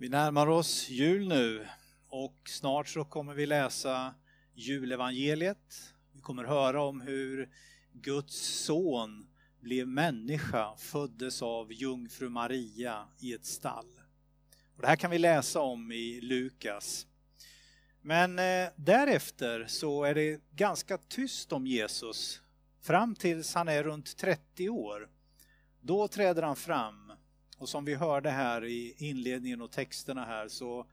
Vi närmar oss jul nu och snart så kommer vi läsa julevangeliet. Vi kommer höra om hur Guds son blev människa, föddes av jungfru Maria i ett stall. Och det här kan vi läsa om i Lukas. Men eh, därefter så är det ganska tyst om Jesus fram tills han är runt 30 år. Då träder han fram och som vi hörde här i inledningen och texterna här så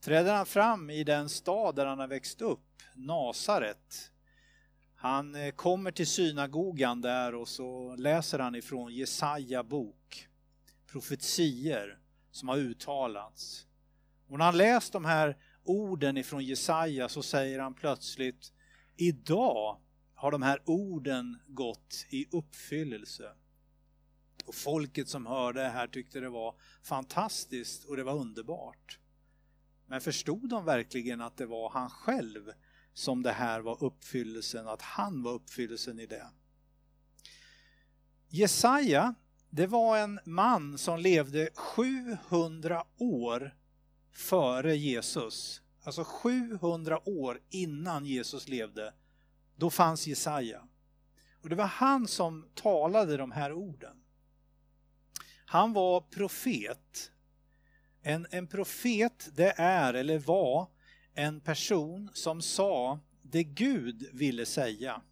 träder han fram i den stad där han har växt upp, Nasaret. Han eh, kommer till synagogan där och så läser han ifrån Jesaja bok, profetier som har uttalats. Och när han läst de här orden ifrån Jesaja så säger han plötsligt Idag har de här orden gått i uppfyllelse. Och folket som hörde det här tyckte det var fantastiskt och det var underbart. Men förstod de verkligen att det var han själv som det här var uppfyllelsen, att han var uppfyllelsen i det? Jesaja, det var en man som levde 700 år före Jesus. Alltså 700 år innan Jesus levde, då fanns Jesaja. Och det var han som talade de här orden. Han var profet. En, en profet det är eller var en person som sa det Gud ville säga.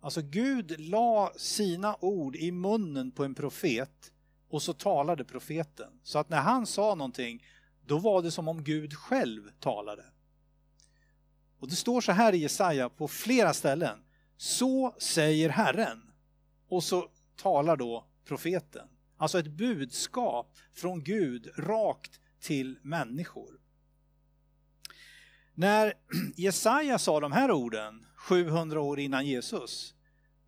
Alltså Gud la sina ord i munnen på en profet och så talade profeten. Så att när han sa någonting då var det som om Gud själv talade. Och det står så här i Jesaja på flera ställen. Så säger Herren. Och så talar då profeten. Alltså ett budskap från Gud rakt till människor. När Jesaja sa de här orden 700 år innan Jesus,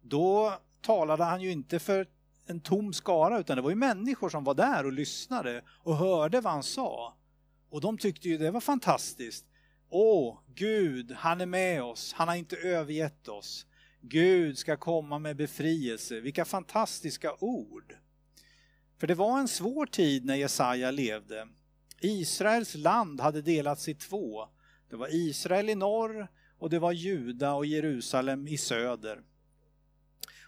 då talade han ju inte för en tom skara utan det var ju människor som var där och lyssnade och hörde vad han sa. Och de tyckte ju det var fantastiskt. Åh, Gud, han är med oss, han har inte övergett oss. Gud ska komma med befrielse, vilka fantastiska ord. För det var en svår tid när Jesaja levde. Israels land hade delats i två. Det var Israel i norr och det var Juda och Jerusalem i söder.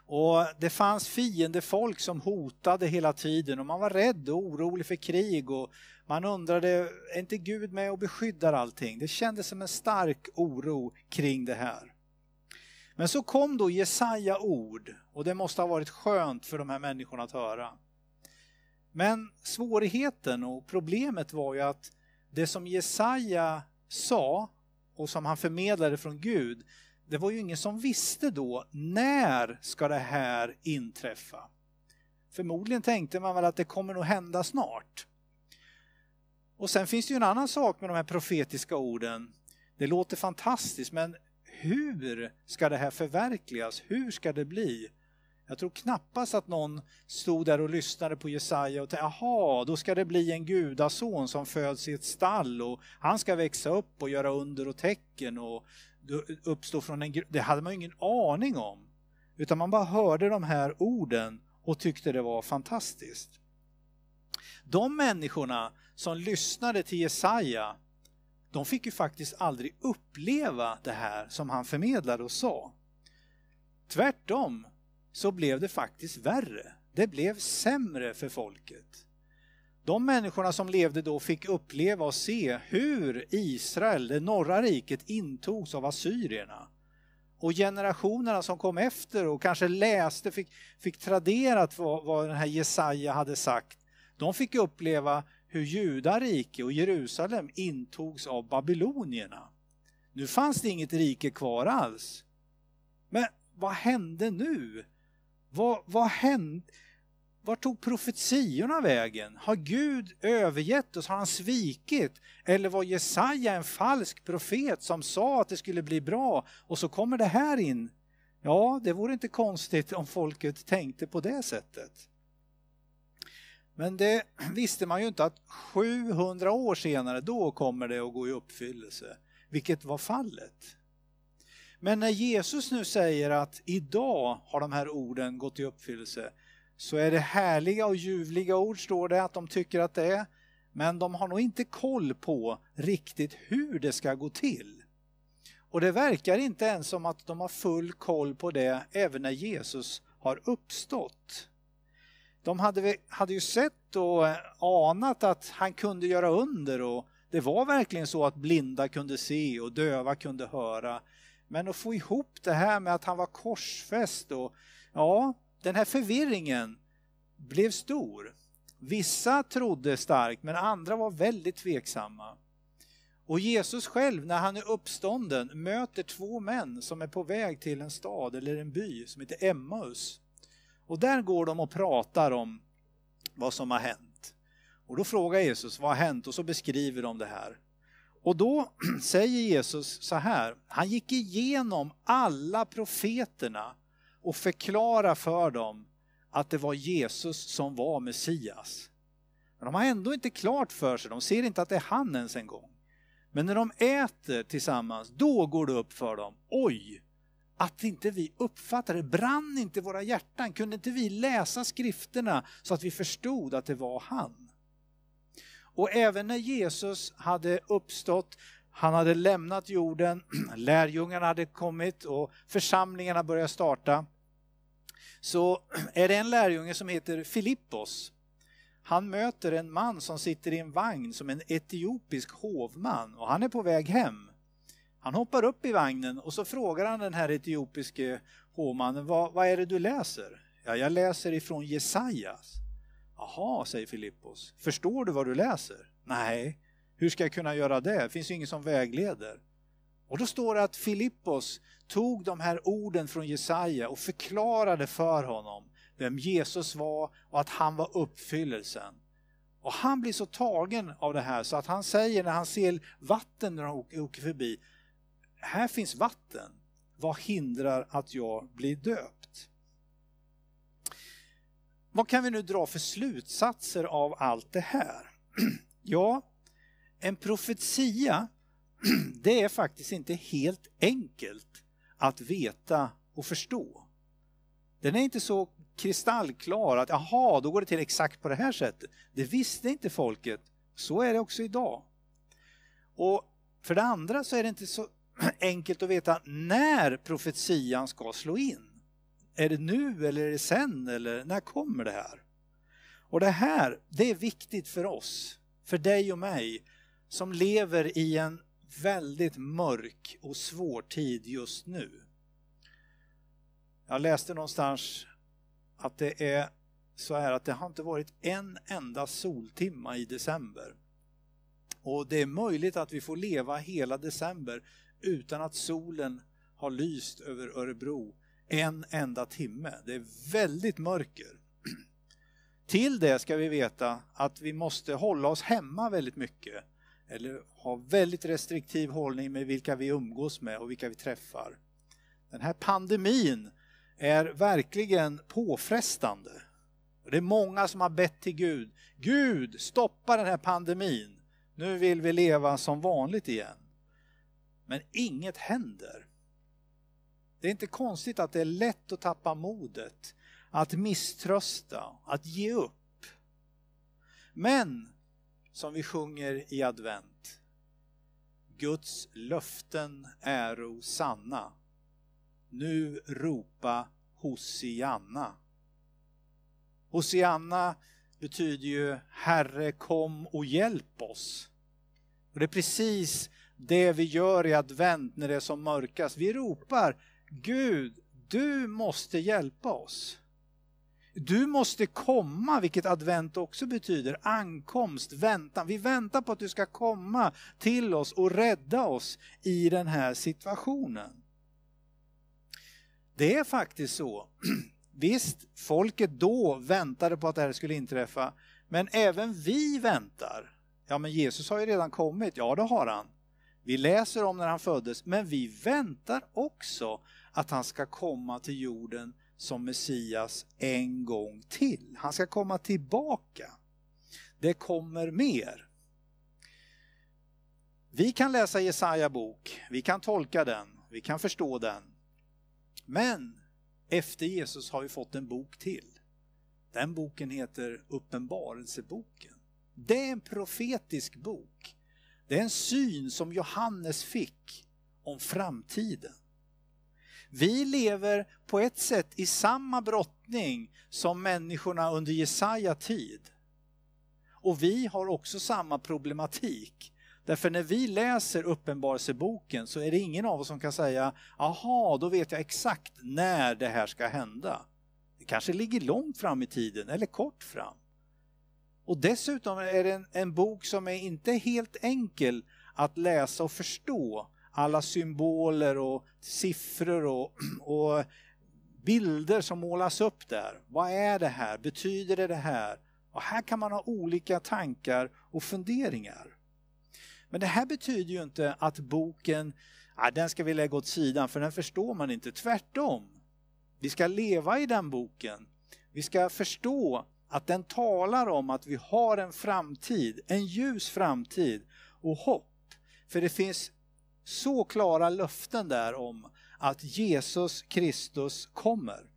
Och Det fanns fiendefolk som hotade hela tiden och man var rädd och orolig för krig och man undrade, är inte Gud med och beskyddar allting? Det kändes som en stark oro kring det här. Men så kom då Jesaja ord och det måste ha varit skönt för de här människorna att höra. Men svårigheten och problemet var ju att det som Jesaja sa och som han förmedlade från Gud, det var ju ingen som visste då när ska det här inträffa. Förmodligen tänkte man väl att det kommer nog hända snart. Och sen finns det ju en annan sak med de här profetiska orden. Det låter fantastiskt men hur ska det här förverkligas? Hur ska det bli? Jag tror knappast att någon stod där och lyssnade på Jesaja och tänkte jaha, då ska det bli en gudason som föds i ett stall och han ska växa upp och göra under och tecken och uppstå från en Det hade man ju ingen aning om. Utan man bara hörde de här orden och tyckte det var fantastiskt. De människorna som lyssnade till Jesaja, de fick ju faktiskt aldrig uppleva det här som han förmedlade och sa. Tvärtom så blev det faktiskt värre. Det blev sämre för folket. De människorna som levde då fick uppleva och se hur Israel, det norra riket, intogs av assyrierna. Och generationerna som kom efter och kanske läste, fick, fick traderat vad, vad den här Jesaja hade sagt. De fick uppleva hur judarike och Jerusalem intogs av babylonierna. Nu fanns det inget rike kvar alls. Men vad hände nu? Vad, vad hände? Var tog profetiorna vägen? Har Gud övergett oss? Har han svikit? Eller var Jesaja en falsk profet som sa att det skulle bli bra och så kommer det här in? Ja, det vore inte konstigt om folket tänkte på det sättet. Men det visste man ju inte att 700 år senare, då kommer det att gå i uppfyllelse. Vilket var fallet. Men när Jesus nu säger att idag har de här orden gått i uppfyllelse så är det härliga och ljuvliga ord står det att de tycker att det är. Men de har nog inte koll på riktigt hur det ska gå till. Och det verkar inte ens som att de har full koll på det även när Jesus har uppstått. De hade, hade ju sett och anat att han kunde göra under och det var verkligen så att blinda kunde se och döva kunde höra. Men att få ihop det här med att han var korsfäst och ja, den här förvirringen blev stor. Vissa trodde starkt men andra var väldigt tveksamma. Och Jesus själv när han är uppstånden möter två män som är på väg till en stad eller en by som heter Emmaus. Och där går de och pratar om vad som har hänt. Och då frågar Jesus vad har hänt och så beskriver de det här. Och då säger Jesus så här, han gick igenom alla profeterna och förklarade för dem att det var Jesus som var Messias. Men de har ändå inte klart för sig, de ser inte att det är han ens en gång. Men när de äter tillsammans, då går det upp för dem. Oj, att inte vi uppfattade, brann inte våra hjärtan? Kunde inte vi läsa skrifterna så att vi förstod att det var han? Och även när Jesus hade uppstått, han hade lämnat jorden, lärjungarna hade kommit och församlingarna började starta. Så är det en lärjunge som heter Filippos han möter en man som sitter i en vagn som en etiopisk hovman och han är på väg hem. Han hoppar upp i vagnen och så frågar han den här etiopiske hovmannen, vad, vad är det du läser? Ja, jag läser ifrån Jesajas. Jaha, säger Filippos. Förstår du vad du läser? Nej, hur ska jag kunna göra det? Det finns ju ingen som vägleder. Och då står det att Filippos tog de här orden från Jesaja och förklarade för honom vem Jesus var och att han var uppfyllelsen. Och han blir så tagen av det här så att han säger när han ser vatten när han åker förbi, här finns vatten, vad hindrar att jag blir döpt? Vad kan vi nu dra för slutsatser av allt det här? Ja, en profetia, det är faktiskt inte helt enkelt att veta och förstå. Den är inte så kristallklar att jaha, då går det till exakt på det här sättet. Det visste inte folket. Så är det också idag. Och för det andra så är det inte så enkelt att veta när profetian ska slå in. Är det nu eller är det sen eller när kommer det här? Och det här, det är viktigt för oss, för dig och mig som lever i en väldigt mörk och svår tid just nu. Jag läste någonstans att det är så här att det har inte varit en enda soltimma i december. Och det är möjligt att vi får leva hela december utan att solen har lyst över Örebro en enda timme. Det är väldigt mörker. Till det ska vi veta att vi måste hålla oss hemma väldigt mycket. Eller ha väldigt restriktiv hållning med vilka vi umgås med och vilka vi träffar. Den här pandemin är verkligen påfrestande. Det är många som har bett till Gud. Gud, stoppa den här pandemin. Nu vill vi leva som vanligt igen. Men inget händer. Det är inte konstigt att det är lätt att tappa modet, att misströsta, att ge upp. Men, som vi sjunger i advent, Guds löften äro sanna nu ropa Hosianna. Hosianna betyder ju Herre kom och hjälp oss. Och det är precis det vi gör i advent när det är som mörkast. Vi ropar Gud, du måste hjälpa oss. Du måste komma, vilket advent också betyder, ankomst, väntan. Vi väntar på att du ska komma till oss och rädda oss i den här situationen. Det är faktiskt så. Visst, folket då väntade på att det här skulle inträffa, men även vi väntar. Ja, men Jesus har ju redan kommit. Ja, det har han. Vi läser om när han föddes, men vi väntar också att han ska komma till jorden som Messias en gång till. Han ska komma tillbaka. Det kommer mer. Vi kan läsa Jesaja bok, vi kan tolka den, vi kan förstå den. Men efter Jesus har vi fått en bok till. Den boken heter Uppenbarelseboken. Det är en profetisk bok. Det är en syn som Johannes fick om framtiden. Vi lever på ett sätt i samma brottning som människorna under Jesaja tid. Och vi har också samma problematik. Därför när vi läser Uppenbarelseboken så är det ingen av oss som kan säga aha, då vet jag exakt när det här ska hända. Det kanske ligger långt fram i tiden eller kort fram. Och dessutom är det en, en bok som är inte helt enkel att läsa och förstå. Alla symboler och siffror och, och bilder som målas upp där. Vad är det här? Betyder det det här? Och här kan man ha olika tankar och funderingar. Men det här betyder ju inte att boken, ja, den ska vi lägga åt sidan för den förstår man inte. Tvärtom. Vi ska leva i den boken. Vi ska förstå att den talar om att vi har en framtid, en ljus framtid och hopp. För det finns så klara löften där om att Jesus Kristus kommer.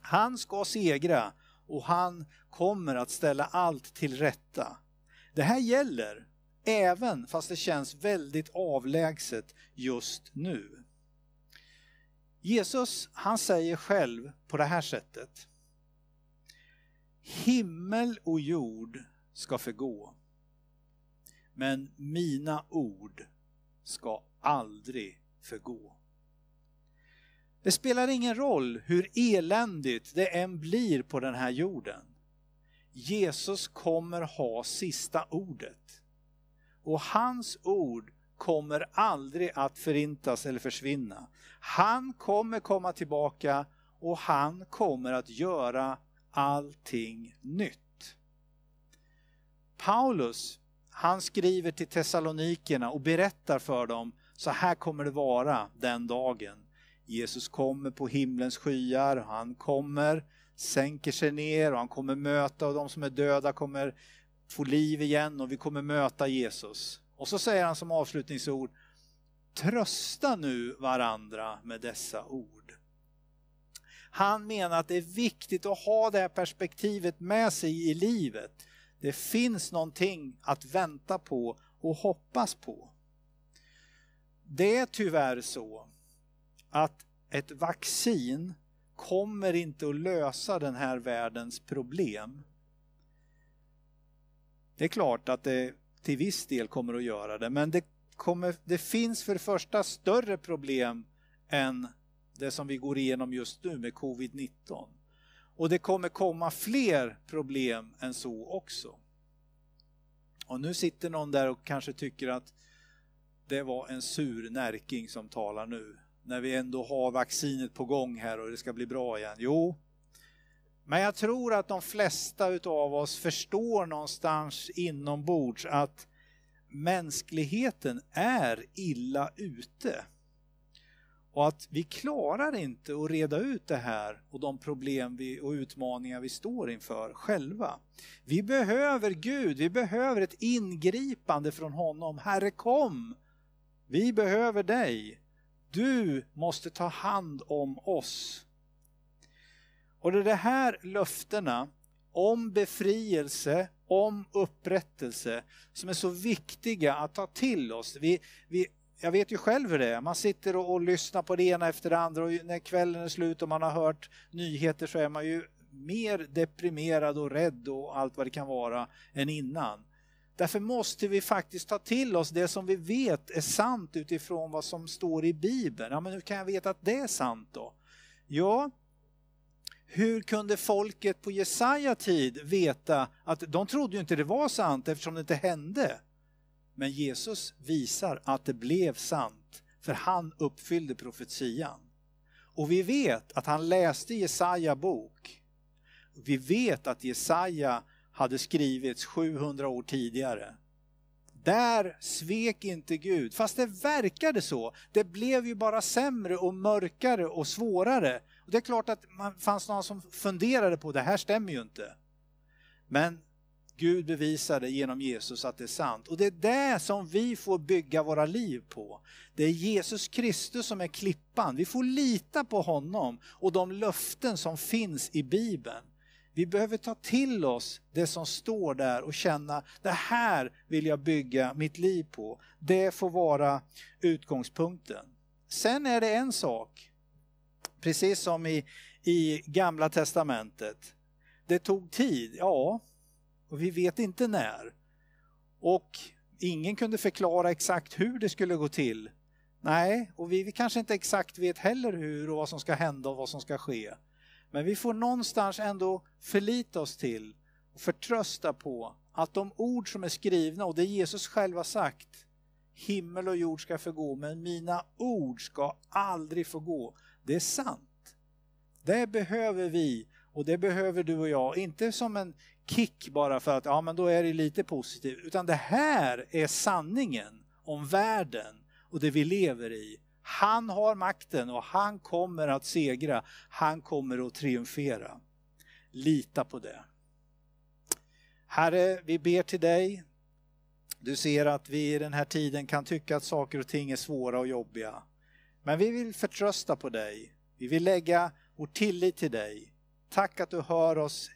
Han ska segra och han kommer att ställa allt till rätta. Det här gäller även fast det känns väldigt avlägset just nu. Jesus han säger själv på det här sättet. Himmel och jord ska förgå. Men mina ord ska aldrig förgå. Det spelar ingen roll hur eländigt det än blir på den här jorden. Jesus kommer ha sista ordet. Och hans ord kommer aldrig att förintas eller försvinna. Han kommer komma tillbaka och han kommer att göra allting nytt. Paulus, han skriver till Thessalonikerna och berättar för dem, så här kommer det vara den dagen. Jesus kommer på himlens skyar, han kommer, sänker sig ner och han kommer möta och de som är döda kommer få liv igen och vi kommer möta Jesus. Och så säger han som avslutningsord, trösta nu varandra med dessa ord. Han menar att det är viktigt att ha det här perspektivet med sig i livet. Det finns någonting att vänta på och hoppas på. Det är tyvärr så att ett vaccin kommer inte att lösa den här världens problem. Det är klart att det till viss del kommer att göra det, men det, kommer, det finns för det första större problem än det som vi går igenom just nu med covid-19. Och det kommer komma fler problem än så också. Och nu sitter någon där och kanske tycker att det var en sur närking som talar nu. När vi ändå har vaccinet på gång här och det ska bli bra igen. Jo, men jag tror att de flesta utav oss förstår någonstans inombords att mänskligheten är illa ute. Och att vi klarar inte att reda ut det här och de problem vi, och utmaningar vi står inför själva. Vi behöver Gud, vi behöver ett ingripande från honom. Herre kom! Vi behöver dig. Du måste ta hand om oss. Och det är de här löftena om befrielse, om upprättelse som är så viktiga att ta till oss. Vi, vi, jag vet ju själv hur det är, man sitter och, och, lyssnar på det ena efter det andra och när kvällen är slut och man har hört nyheter så är man ju mer deprimerad och rädd och allt vad det kan vara än innan. Därför måste vi faktiskt ta till oss det som vi vet är sant utifrån vad som står i Bibeln. Ja, men hur kan jag veta att det är sant då? Ja, hur kunde folket på Jesaja tid veta att de trodde ju inte det var sant eftersom det inte hände? Men Jesus visar att det blev sant för han uppfyllde profetian. Och vi vet att han läste Jesaja bok. Vi vet att Jesaja hade skrivits 700 år tidigare. Där svek inte Gud, fast det verkade så. Det blev ju bara sämre och mörkare och svårare. Och det är klart att man fanns någon som funderade på det här stämmer ju inte. Men Gud bevisade genom Jesus att det är sant. Och det är det som vi får bygga våra liv på. Det är Jesus Kristus som är klippan. Vi får lita på honom och de löften som finns i Bibeln. Vi behöver ta till oss det som står där och känna det här vill jag bygga mitt liv på. Det får vara utgångspunkten. Sen är det en sak, precis som i, i gamla testamentet. Det tog tid, ja, och vi vet inte när. Och ingen kunde förklara exakt hur det skulle gå till. Nej, och vi, vi kanske inte exakt vet heller hur och vad som ska hända och vad som ska ske. Men vi får någonstans ändå förlita oss till och förtrösta på att de ord som är skrivna och det Jesus själv har sagt, himmel och jord ska förgå men mina ord ska aldrig förgå. Det är sant. Det behöver vi och det behöver du och jag, inte som en kick bara för att ja men då är det lite positivt, utan det här är sanningen om världen och det vi lever i. Han har makten och han kommer att segra. Han kommer att triumfera. Lita på det. Herre, vi ber till dig. Du ser att vi i den här tiden kan tycka att saker och ting är svåra och jobbiga. Men vi vill förtrösta på dig. Vi vill lägga vår tillit till dig. Tack att du hör oss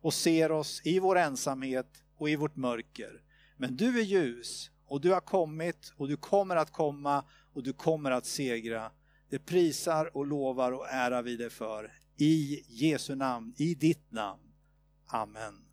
och ser oss i vår ensamhet och i vårt mörker. Men du är ljus och du har kommit och du kommer att komma och du kommer att segra. Det prisar och lovar och ärar vi dig för. I Jesu namn, i ditt namn. Amen.